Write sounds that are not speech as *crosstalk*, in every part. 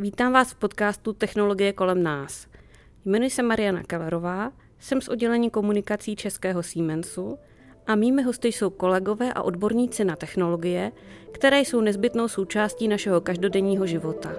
Vítám vás v podcastu Technologie kolem nás. Jmenuji se Mariana Kellerová, jsem z oddělení komunikací Českého Siemensu a mými hosty jsou kolegové a odborníci na technologie, které jsou nezbytnou součástí našeho každodenního života.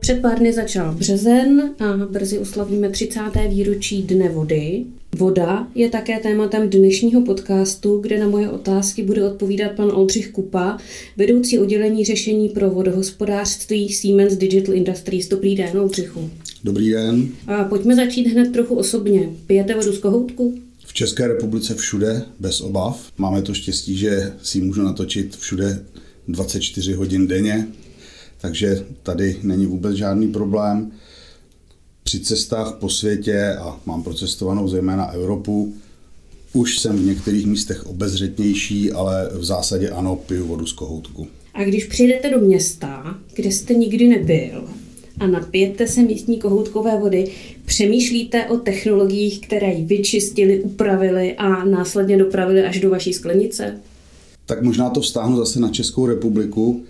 Před pár dny začal březen a brzy oslavíme 30. výročí Dne vody. Voda je také tématem dnešního podcastu, kde na moje otázky bude odpovídat pan Oldřich Kupa, vedoucí oddělení řešení pro vodohospodářství Siemens Digital Industries. Dobrý den, Oldřichu. Dobrý den. A pojďme začít hned trochu osobně. Pijete vodu z kohoutku? V České republice všude, bez obav. Máme to štěstí, že si můžu natočit všude 24 hodin denně, takže tady není vůbec žádný problém. Při cestách po světě, a mám procestovanou zejména Evropu, už jsem v některých místech obezřetnější, ale v zásadě ano, piju vodu z kohoutku. A když přijdete do města, kde jste nikdy nebyl, a napijete se místní kohoutkové vody, přemýšlíte o technologiích, které ji vyčistili, upravili a následně dopravili až do vaší sklenice? Tak možná to vztáhnu zase na Českou republiku.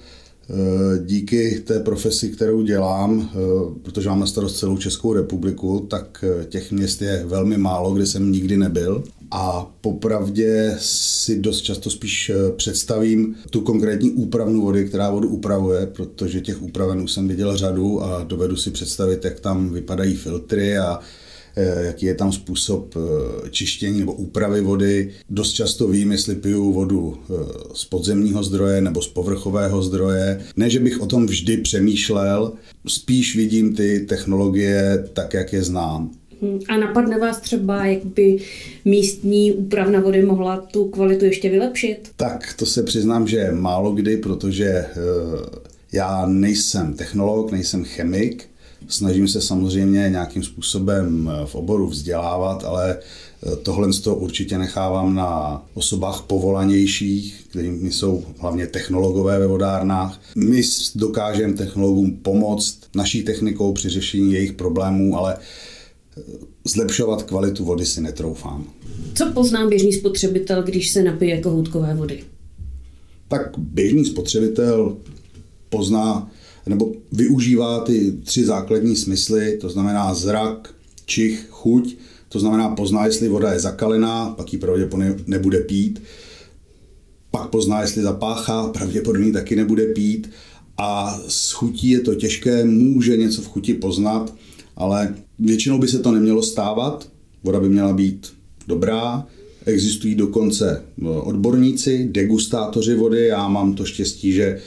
Eh, díky té profesi, kterou dělám, eh, protože mám na starost celou Českou republiku, tak eh, těch měst je velmi málo, kde jsem nikdy nebyl. A popravdě si dost často spíš představím tu konkrétní úpravnu vody, která vodu upravuje, protože těch úpraven už jsem viděl řadu a dovedu si představit, jak tam vypadají filtry a jaký je tam způsob eh, čištění nebo úpravy vody. Dost často vím, jestli piju vodu eh, z podzemního zdroje nebo z povrchového zdroje. Ne, že bych o tom vždy přemýšlel, spíš vidím ty technologie tak, jak je znám. Hmm. A napadne vás třeba, jak by místní úpravna vody mohla tu kvalitu ještě vylepšit? Tak to se přiznám, že málo kdy, protože já nejsem technolog, nejsem chemik, Snažím se samozřejmě nějakým způsobem eh, v oboru vzdělávat, ale eh, tohle to určitě nechávám na osobách povolanějších, kterými jsou hlavně technologové ve vodárnách. My dokážeme technologům pomoct naší technikou při řešení jejich problémů, ale eh, zlepšovat kvalitu vody si netroufám. Co pozná běžný spotřebitel, když se napije kohoutkové vody? Tak běžný spotřebitel pozná nebo využívá ty tři základní smysly, to znamená zrak, čich, chuť, to znamená pozná, jestli voda je zakalená, pak ji pravděpodobně nebude pít, pak pozná, jestli zapáchá, pravděpodobně taky nebude pít a s chutí je to těžké, může něco v chuti poznat, ale většinou by se to nemělo stávat, voda by měla být dobrá, existují dokonce odborníci, degustátoři vody, já mám to štěstí, že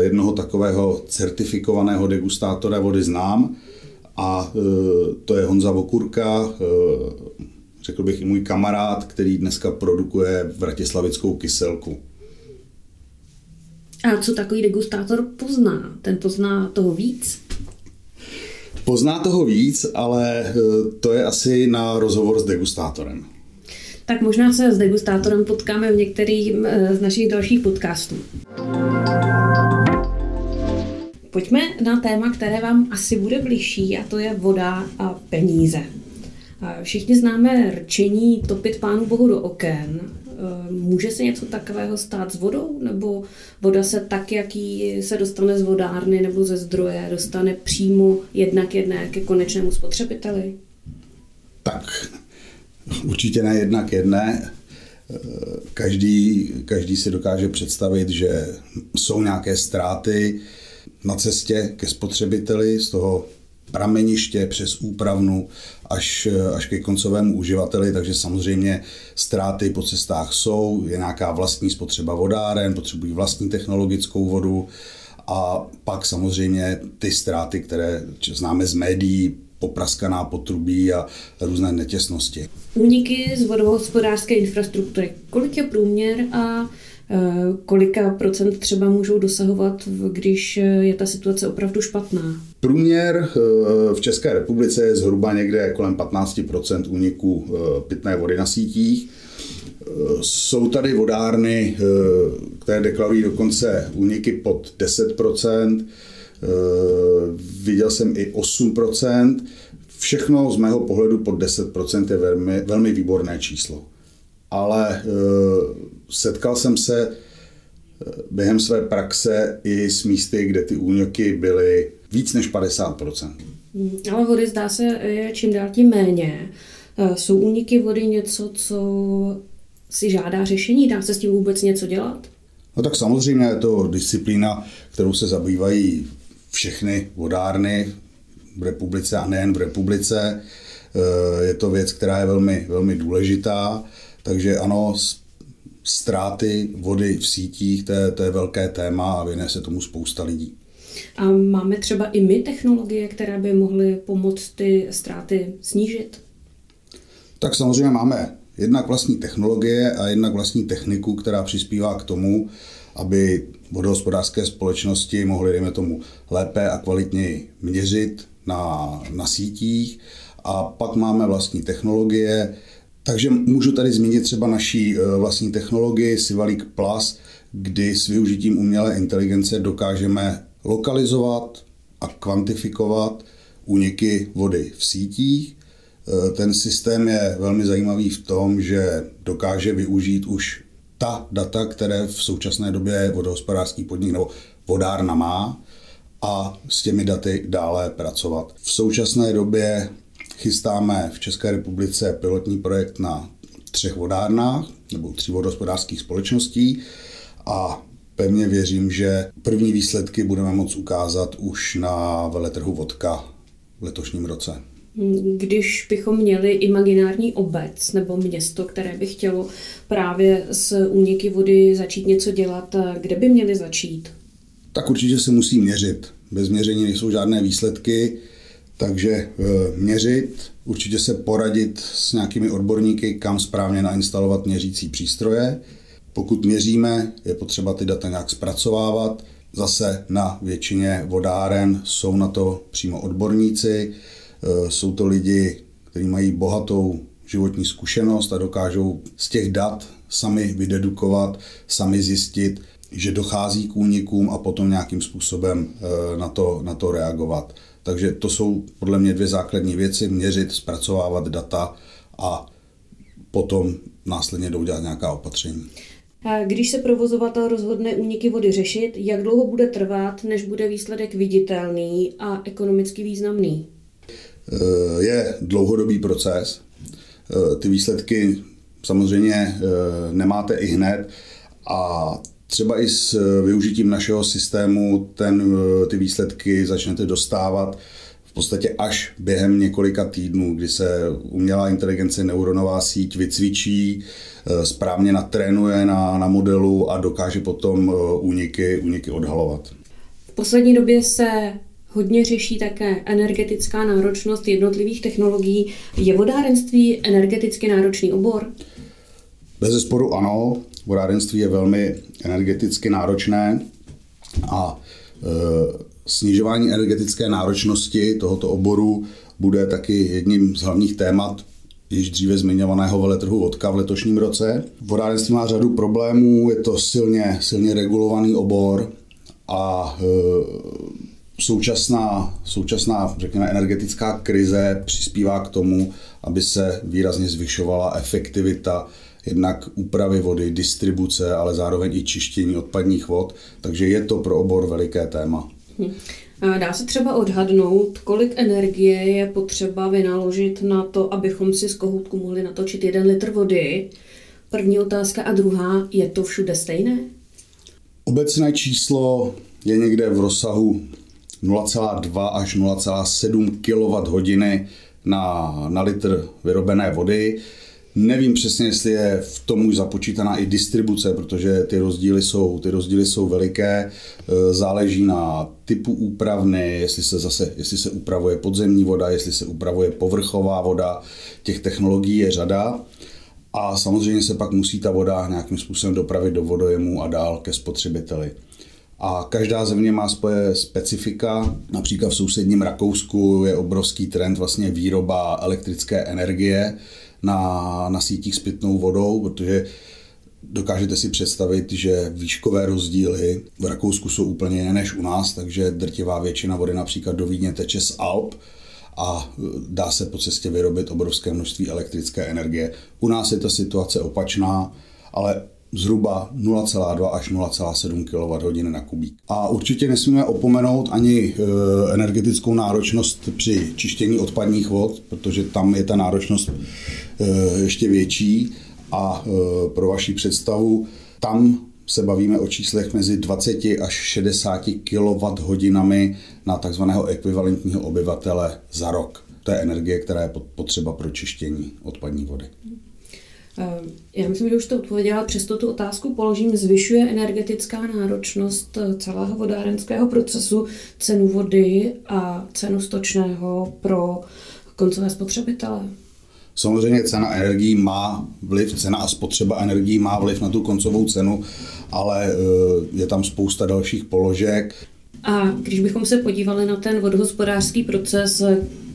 jednoho takového certifikovaného degustátora vody znám a eh, to je Honza Vokurka, eh, řekl bych i můj kamarád, který dneska produkuje vratislavickou kyselku. A co takový degustátor pozná? Ten pozná toho víc? Pozná toho víc, ale to je asi na rozhovor s degustátorem. Tak možná se s degustátorem potkáme v některých z našich dalších podcastů. Pojďme na téma, které vám asi bude bližší, a to je voda a peníze. Všichni známe rčení topit pánu bohu do oken. E, může se něco takového stát s vodou? Nebo voda se tak, jaký se dostane z vodárny nebo ze zdroje, dostane přímo jednak jedné ke konečnému spotřebiteli? Tak, určitě ne jednak jedné. E, každý, každý si dokáže představit, že jsou nějaké ztráty, na cestě ke spotřebiteli z toho prameniště přes úpravnu až, až ke koncovému uživateli, takže samozřejmě ztráty po cestách jsou, je nějaká vlastní spotřeba vodáren, potřebují vlastní technologickou vodu a pak samozřejmě ty ztráty, které známe z médií, popraskaná potrubí a různé netěsnosti. Úniky z vodohospodářské infrastruktury. Kolik je průměr a Eh, kolika procent třeba můžou dosahovat, když je ta situace opravdu špatná? Průměr eh, v České republice je zhruba někde kolem 15 úniků pitné vody na sítích. Jsou tady vodárny, které deklarují dokonce úniky pod 10 Viděl jsem i 8% Všechno z mého pohledu pod 10% je velmi, velmi výborné číslo. ale setkal jsem se během své praxe i s místy, kde ty úniky byly víc než 50%. Hmm, ale vody zdá se je čím dál tím méně. Eh, jsou úniky vody něco, co si žádá řešení? Dá se s tím vůbec něco dělat? No tak samozřejmě je to disciplína, kterou se zabývají všechny vodárny v republice a nejen v republice. Eh, je to věc, která je velmi, velmi důležitá, takže ano, ztráty vody v sítích, to je, to je velké téma a věnuje se tomu spousta lidí. A máme třeba i my technologie, které by mohly pomoct ty ztráty snížit? Tak samozřejmě máme jednak vlastní technologie a jednak vlastní techniku, která přispívá k tomu, aby vodohospodářské společnosti mohly, dejme tomu, lépe a kvalitněji měřit na, na sítích. A pak máme vlastní technologie, takže můžu tady zmínit třeba naší eh, vlastní technologii Sivalik Plus, kdy s využitím umělé inteligence dokážeme lokalizovat a kvantifikovat úniky vody v sítích. Eh, ten systém je velmi zajímavý v tom, že dokáže využít už ta data, které v současné době vodohospodářský podnik nebo vodárna má a s těmi daty dále pracovat. V současné době chystáme v České republice pilotní projekt na třech vodárnách nebo tři vodohospodářských společností a pevně věřím, že první výsledky budeme moct ukázat už na veletrhu vodka v letošním roce. Když bychom měli imaginární obec nebo město, které by chtělo právě s úniky vody začít něco dělat, kde by měli začít? Tak určitě se musí měřit. Bez měření nejsou žádné výsledky, takže e, měřit, určitě se poradit s nějakými odborníky, kam správně nainstalovat měřící přístroje. Pokud měříme, je potřeba ty data nějak zpracovávat. Zase na většině vodáren jsou na to přímo odborníci, Eh, jsou to lidi, kteří mají bohatou životní zkušenost a dokážou z těch dat sami vydedukovat, sami zjistit, že dochází k únikům a potom nějakým způsobem eh, na to, na to reagovat. Takže to jsou podle mě dvě základní věci, měřit, zpracovávat data a potom následně doudělat nějaká opatření. Když se provozovatel rozhodne úniky vody řešit, jak dlouho bude trvat, než bude výsledek viditelný a ekonomicky významný? Eh, je dlouhodobý proces. Eh, ty výsledky samozřejmě eh, nemáte i hned a třeba i s využitím našeho systému ten, ty výsledky začnete dostávat v podstatě až během několika týdnů, kdy se umělá inteligence neuronová síť vycvičí, správně natrénuje na, na modelu a dokáže potom úniky, úniky odhalovat. V poslední době se Hodně řeší také energetická náročnost jednotlivých technologií. Je vodárenství energeticky náročný obor? Bez zesporu ano. Vodárenství je velmi energeticky náročné a e, snižování energetické náročnosti tohoto oboru bude taky jedním z hlavních témat již dříve zmiňovaného veletrhu vodka v letošním roce. Vodárenství má řadu problémů, je to silně, silně regulovaný obor a e, současná, současná řekněme, energetická krize přispívá k tomu, aby se výrazně zvyšovala efektivita jednak úpravy vody, distribuce, ale zároveň i čištění odpadních vod, takže je to pro obor veliké téma. Hm. Dá se třeba odhadnout, kolik energie je potřeba vynaložit na to, abychom si z kohoutku mohli natočit jeden litr vody? První otázka a druhá, je to všude stejné? Obecné číslo je někde v rozsahu 0,2 až 0,7 kWh na, na litr vyrobené vody. Nevím přesně, jestli je v tom už započítaná i distribuce, protože ty rozdíly jsou, ty rozdíly jsou veliké. E, záleží na typu úpravny, jestli se zase, jestli se upravuje podzemní voda, jestli se upravuje povrchová voda. Těch technologií je řada. A samozřejmě se pak musí ta voda nějakým způsobem dopravit do vodojemů a dál ke spotřebiteli. A každá země má svoje specifika. Například v sousedním Rakousku je obrovský trend vlastně výroba elektrické energie na, na sítích s pitnou vodou, protože dokážete si představit, že výškové rozdíly v Rakousku jsou úplně jiné než u nás, takže drtivá většina vody například do Vídně teče z Alp a dá se po cestě vyrobit obrovské množství elektrické energie. U nás je ta situace opačná, ale zhruba 0,2 až 0,7 kWh na kubík. A určitě nesmíme opomenout ani e, energetickou náročnost při čištění odpadních vod, protože tam je ta náročnost e, ještě větší. A e, pro vaši představu, tam se bavíme o číslech mezi 20 až 60 kWh na takzvaného ekvivalentního obyvatele za rok. To je energie, která je potřeba pro čištění odpadní vody. Eh, já myslím, že už to odpověděla, přesto tu otázku položím. Zvyšuje energetická náročnost eh, celého vodárenského procesu cenu vody a cenu stočného pro koncové spotřebitele? Samozřejmě cena energií má vliv, cena a spotřeba energií má vliv na tu koncovou cenu, ale eh, je tam spousta dalších položek. A když bychom se podívali na ten vodohospodářský proces,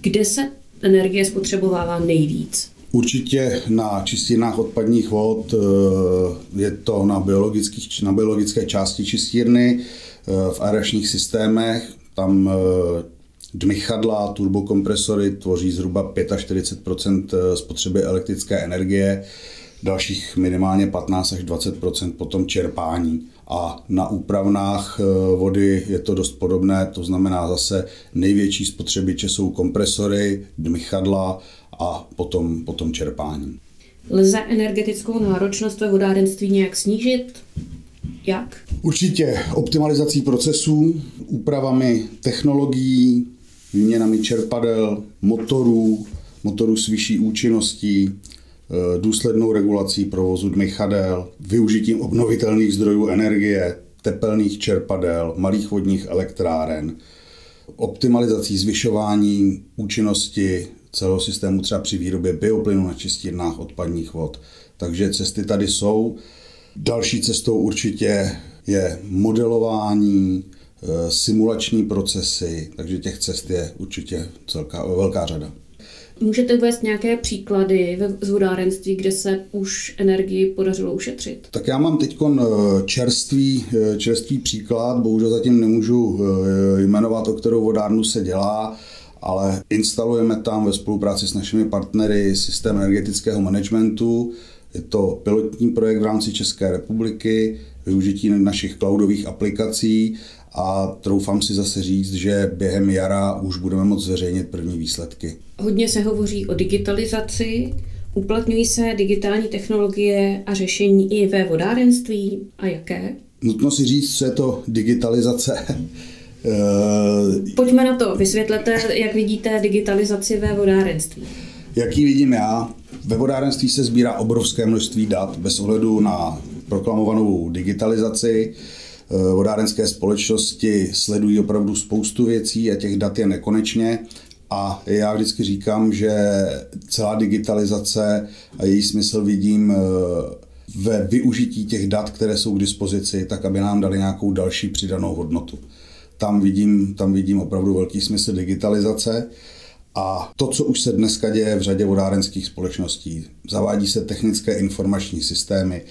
kde se energie spotřebovává nejvíc? Určitě na čistírnách odpadních vod eh, je to na, biologických, na biologické části čistírny, eh, v aeračních systémech, tam eh, dmychadla, turbokompresory tvoří zhruba 45% spotřeby elektrické energie, dalších minimálně 15 až 20% potom čerpání. A na úpravnách vody je to dost podobné, to znamená zase největší spotřebiče jsou kompresory, dmychadla a potom, potom čerpání. Lze energetickou náročnost ve vodárenství nějak snížit? Jak? Určitě optimalizací procesů, úpravami technologií, výměnami čerpadel, motorů, motorů s vyšší účinností, eh, důslednou regulací provozu dmychadel, využitím obnovitelných zdrojů energie, tepelných čerpadel, malých vodních elektráren, optimalizací zvyšování účinnosti celého systému třeba při výrobě bioplynu na čistírnách odpadních vod. Takže cesty tady jsou. Další cestou určitě je modelování, e, simulační procesy, takže těch cest je určitě celká, velká řada. Můžete uvést nějaké příklady z vodárenství, kde se už energii podařilo ušetřit? Tak já mám teď e, čerstvý, e, čerstvý příklad, bohužel zatím nemůžu jmenovat, o kterou vodárnu se dělá ale instalujeme tam ve spolupráci s našimi partnery systém energetického managementu. Je to pilotní projekt v rámci České republiky, využití našich cloudových aplikací a troufám si zase říct, že během jara už budeme moct zveřejnit první výsledky. Hodně se hovoří o digitalizaci, uplatňují se digitální technologie a řešení i ve vodárenství a jaké? Nutno si říct, co je to digitalizace. *laughs* Eh, Pojďme na to. Vysvětlete, jak vidíte digitalizaci ve vodárenství. Jaký vidím já? Ve vodárenství se sbírá obrovské množství dat bez ohledu na proklamovanou digitalizaci. Eh, vodárenské společnosti sledují opravdu spoustu věcí a těch dat je nekonečně. A já vždycky říkám, že celá digitalizace a její smysl vidím eh, ve využití těch dat, které jsou k dispozici, tak aby nám dali nějakou další přidanou hodnotu tam vidím, tam vidím opravdu velký smysl digitalizace. A to, co už se dneska děje v řadě vodárenských společností, zavádí se technické informační systémy,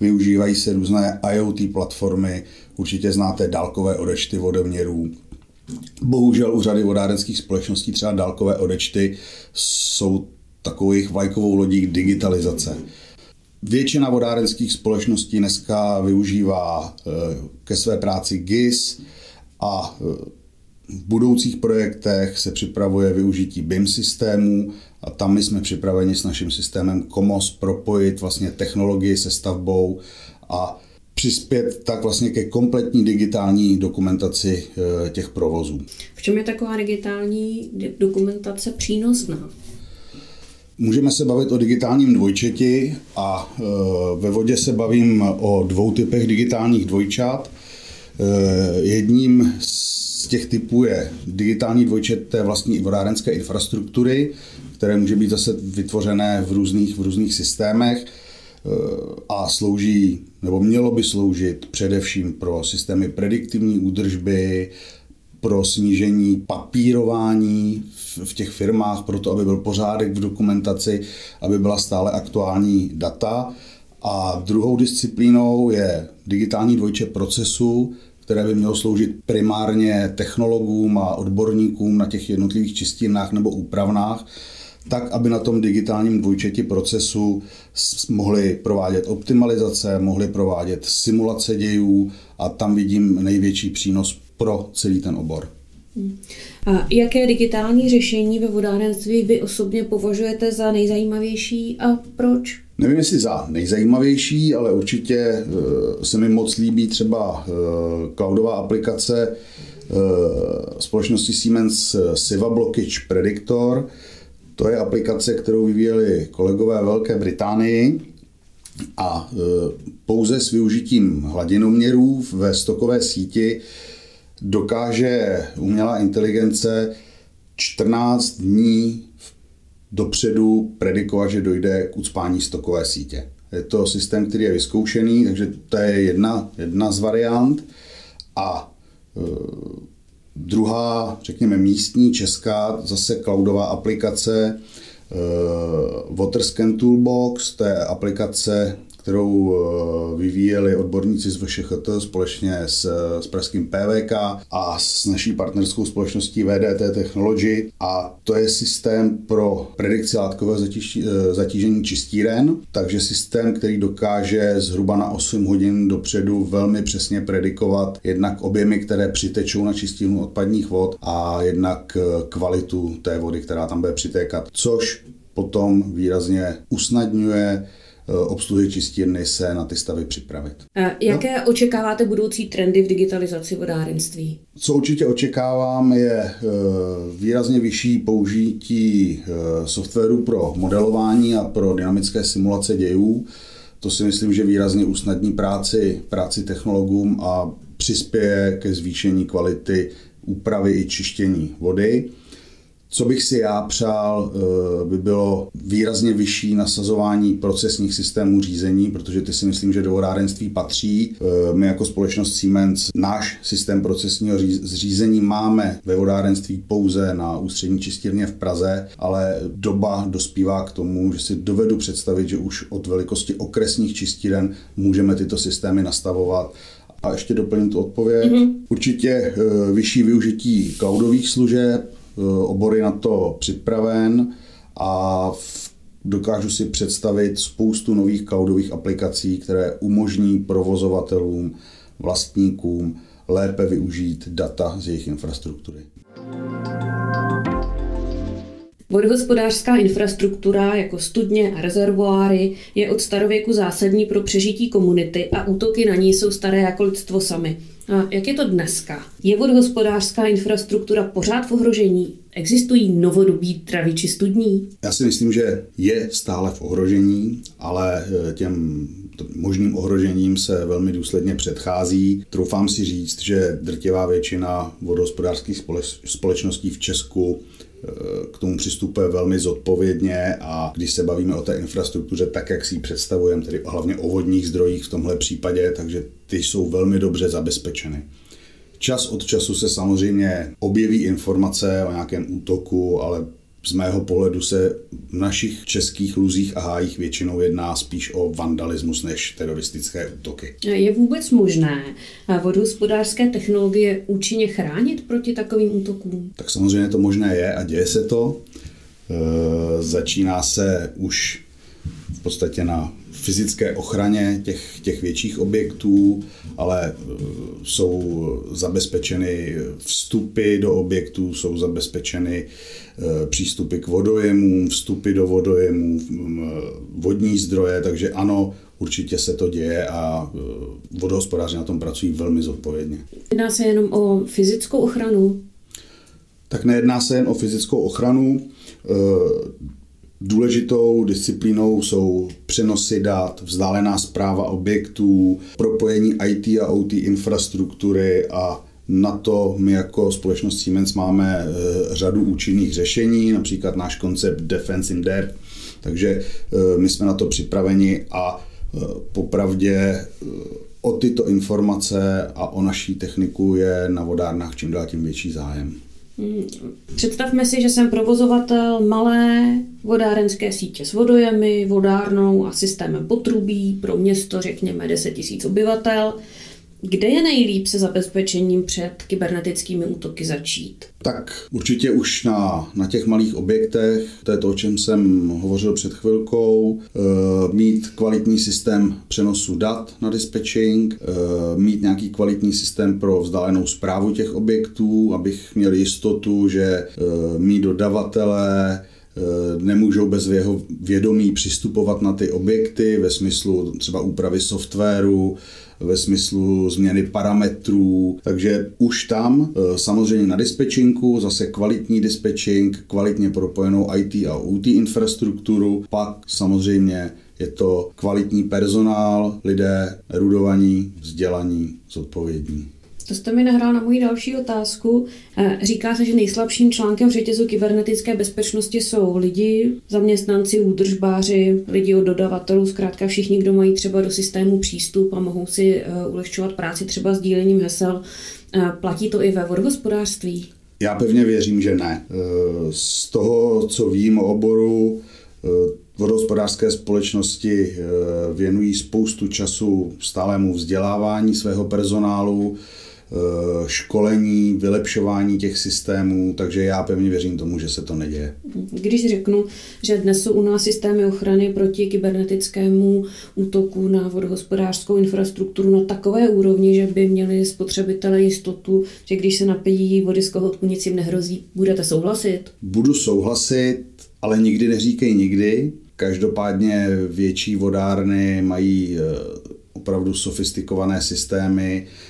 využívají se různé IoT platformy, určitě znáte dálkové odečty vodoměrů. Bohužel u řady vodárenských společností třeba dálkové odečty jsou takovou jejich vlajkovou lodí digitalizace. Většina vodárenských společností dneska využívá eh, ke své práci GIS, a e, v budoucích projektech se připravuje využití BIM systému a tam my jsme připraveni s naším systémem COMOS propojit vlastně technologii se stavbou a přispět tak vlastně ke kompletní digitální dokumentaci e, těch provozů. V čem je taková digitální dokumentace přínosná? Můžeme se bavit o digitálním dvojčeti a e, ve vodě se bavím o dvou typech digitálních dvojčat. Eh, jedním z těch typů je digitální dvojčet té vlastní vodárenské infrastruktury, které může být zase vytvořené v různých, v různých systémech eh, a slouží, nebo mělo by sloužit především pro systémy prediktivní údržby, pro snížení papírování v těch firmách, proto aby byl pořádek v dokumentaci, aby byla stále aktuální data. A druhou disciplínou je digitální dvojče procesu, které by mělo sloužit primárně technologům a odborníkům na těch jednotlivých čistírnách nebo úpravnách, tak, aby na tom digitálním dvojčeti procesu mohli provádět optimalizace, mohli provádět simulace dějů a tam vidím největší přínos pro celý ten obor. A jaké digitální řešení ve vodárenství vy osobně považujete za nejzajímavější a proč? Nevím, jestli za nejzajímavější, ale určitě eh, se mi moc líbí třeba eh, cloudová aplikace eh, společnosti Siemens Siva Blockage Predictor. To je aplikace, kterou vyvíjeli kolegové Velké Británii a pouze s využitím hladinoměrů ve stokové síti dokáže umělá inteligence 14 dní dopředu predikovat, že dojde k ucpání stokové sítě. Je to systém, který je vyzkoušený, takže to je jedna, jedna z variant. A e, druhá, řekněme místní, česká, zase cloudová aplikace e, Waterscan Toolbox, to je aplikace, kterou eh, vyvíjeli odborníci z VŠHT společně s, s pražským PVK a s naší partnerskou společností VDT Technology. A to je systém pro predikci látkového eh, zatížení čistíren, takže systém, který dokáže zhruba na 8 hodin dopředu velmi přesně predikovat jednak objemy, které přitečou na čistírnu odpadních vod a jednak eh, kvalitu té vody, která tam bude přitékat, což potom výrazně usnadňuje obsluhy čistírny se na ty stavy připravit. A jaké no? očekáváte budoucí trendy v digitalizaci vodárenství? Co určitě očekávám je eh, výrazně vyšší použití eh, softwaru pro modelování a pro dynamické simulace dějů. To si myslím, že výrazně usnadní práci, práci technologům a přispěje ke zvýšení kvality úpravy i čištění vody. Co bych si já přál, eh, by bylo výrazně vyšší nasazování procesních systémů řízení, protože ty si myslím, že do vodárenství patří. Eh, my jako společnost Siemens náš systém procesního zřízení máme ve vodárenství pouze na ústřední čistírně v Praze, ale doba dospívá k tomu, že si dovedu představit, že už od velikosti okresních čistíren můžeme tyto systémy nastavovat a ještě doplním tu odpověď. Mm-hmm. Určitě eh, vyšší využití cloudových služeb, obory na to připraven a dokážu si představit spoustu nových cloudových aplikací, které umožní provozovatelům, vlastníkům lépe využít data z jejich infrastruktury. Vodohospodářská infrastruktura jako studně a rezervoáry je od starověku zásadní pro přežití komunity a útoky na ní jsou staré jako lidstvo sami. A jak je to dneska? Je vodohospodářská infrastruktura pořád v ohrožení? Existují novodobí traviči studní? Já si myslím, že je stále v ohrožení, ale e, těm možným ohrožením se velmi důsledně předchází. Troufám si říct, že drtivá většina vodohospodářských společností v Česku k tomu přistupuje velmi zodpovědně a když se bavíme o té infrastruktuře tak, jak si ji představujeme, tedy hlavně o vodních zdrojích v tomhle případě, takže ty jsou velmi dobře zabezpečeny. Čas od času se samozřejmě objeví informace o nějakém útoku, ale z mého pohledu se v našich českých luzích a hájích většinou jedná spíš o vandalismus než teroristické útoky. Je vůbec možné vodohospodářské technologie účinně chránit proti takovým útokům? Tak samozřejmě to možné je a děje se to. E, začíná se už v podstatě na fyzické ochraně těch, těch větších objektů, ale e, jsou zabezpečeny vstupy do objektů, jsou zabezpečeny e, přístupy k vodojemům, vstupy do vodojemů, vodní zdroje, takže ano, určitě se to děje a e, vodohospodáři na tom pracují velmi zodpovědně. Jedná se jenom o fyzickou ochranu? Tak nejedná se jen o fyzickou ochranu. Důležitou disciplínou jsou přenosy dat, vzdálená zpráva objektů, propojení IT a OT infrastruktury a na to my jako společnost Siemens máme eh, řadu účinných řešení, například náš koncept Defense in Depth, takže eh, my jsme na to připraveni a eh, popravdě o tyto informace a o naší techniku je na vodárnách čím dál tím větší zájem. Představme si, že jsem provozovatel malé vodárenské sítě s vodojemi, vodárnou a systémem potrubí pro město, řekněme 10 000 obyvatel. Kde je nejlíp se zabezpečením před kybernetickými útoky začít? Tak určitě už na, na těch malých objektech, to je to, o čem jsem hovořil před chvilkou, e, mít kvalitní systém přenosu dat na dispatching, e, mít nějaký kvalitní systém pro vzdálenou zprávu těch objektů, abych měl jistotu, že e, mý dodavatele nemůžou bez jeho vědomí přistupovat na ty objekty ve smyslu třeba úpravy softwaru, ve smyslu změny parametrů, takže už tam e, samozřejmě na dispečinku, zase kvalitní dispečing, kvalitně propojenou IT a OT infrastrukturu, pak samozřejmě je to kvalitní personál, lidé erudovaní, vzdělaní, zodpovědní. To jste mi nahrál na moji další otázku. Eh, říká se, že nejslabším článkem v řetězu kybernetické bezpečnosti jsou lidi, zaměstnanci, údržbáři, lidi od dodavatelů, zkrátka všichni, kdo mají třeba do systému přístup a mohou si eh, ulehčovat práci třeba sdílením hesel. Eh, platí to i ve vodohospodářství? Já pevně věřím, že ne. Z toho, co vím o oboru, vodohospodářské společnosti věnují spoustu času stálému vzdělávání svého personálu, školení, vylepšování těch systémů, takže já pevně věřím tomu, že se to neděje. Když řeknu, že dnes jsou u nás systémy ochrany proti kybernetickému útoku na vodohospodářskou infrastrukturu na takové úrovni, že by měli spotřebitelé jistotu, že když se napijí vody z kohotku, nic jim nehrozí, budete souhlasit? Budu souhlasit, ale nikdy neříkej nikdy. Každopádně větší vodárny mají eh, opravdu sofistikované systémy, Eh,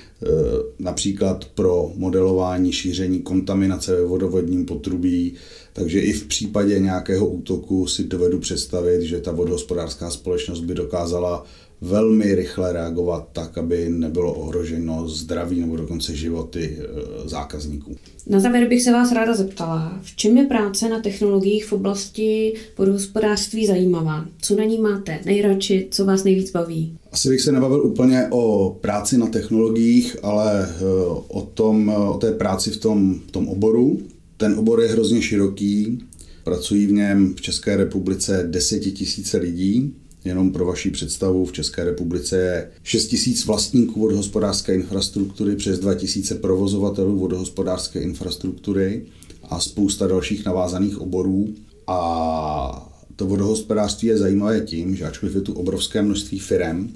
například pro modelování šíření kontaminace ve vodovodním potrubí, takže i v případě nějakého útoku si dovedu představit, že ta vodohospodářská společnost by dokázala velmi rychle reagovat tak, aby nebylo ohroženo zdraví nebo dokonce životy eh, zákazníků. Na závěr bych se vás ráda zeptala, v čem je práce na technologiích v oblasti vodohospodářství zajímavá? Co na ní máte nejradši, co vás nejvíc baví? Asi bych se nebavil úplně o práci na technologiích, ale eh, o, tom, o té práci v tom, v tom oboru. Ten obor je hrozně široký, pracují v něm v České republice desetitisíce lidí, Jenom pro vaši představu, v České republice je 6 tisíc vlastníků vodohospodářské infrastruktury, přes 2 tisíce provozovatelů vodohospodářské infrastruktury a spousta dalších navázaných oborů. A to vodohospodářství je zajímavé tím, že ačkoliv je tu obrovské množství firm,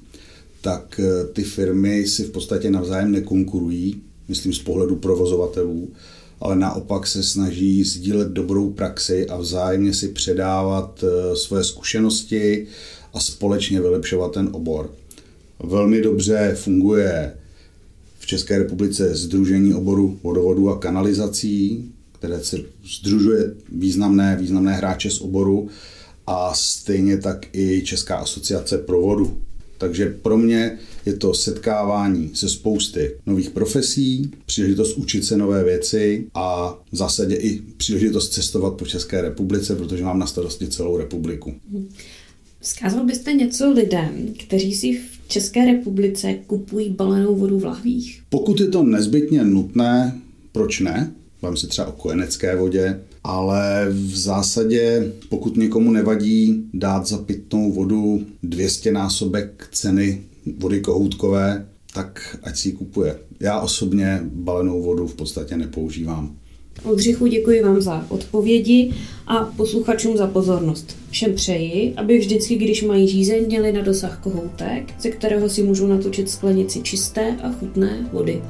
tak eh, ty firmy si v podstatě navzájem nekonkurují, myslím z pohledu provozovatelů, ale naopak se snaží sdílet dobrou praxi a vzájemně si předávat eh, svoje zkušenosti, a společně vylepšovat ten obor. Velmi dobře funguje v České republice Združení oboru vodovodu a kanalizací, které se združuje významné, významné hráče z oboru a stejně tak i Česká asociace provodu. Takže pro mě je to setkávání se spousty nových profesí, příležitost učit se nové věci a v zásadě i příležitost cestovat po České republice, protože mám na starosti celou republiku. Vzkázal byste něco lidem, kteří si v České republice kupují balenou vodu v lahvích? Pokud je to nezbytně nutné, proč ne? Bavím se třeba o kojenecké vodě, ale v zásadě, pokud někomu nevadí dát za pitnou vodu 200 násobek ceny vody kohoutkové, tak ať si ji kupuje. Já osobně balenou vodu v podstatě nepoužívám. Oldřichu, děkuji vám za odpovědi a posluchačům za pozornost. Všem přeji, aby vždycky, když mají žízeň, měli na dosah kohoutek, ze kterého si můžou natočit sklenici čisté a chutné vody.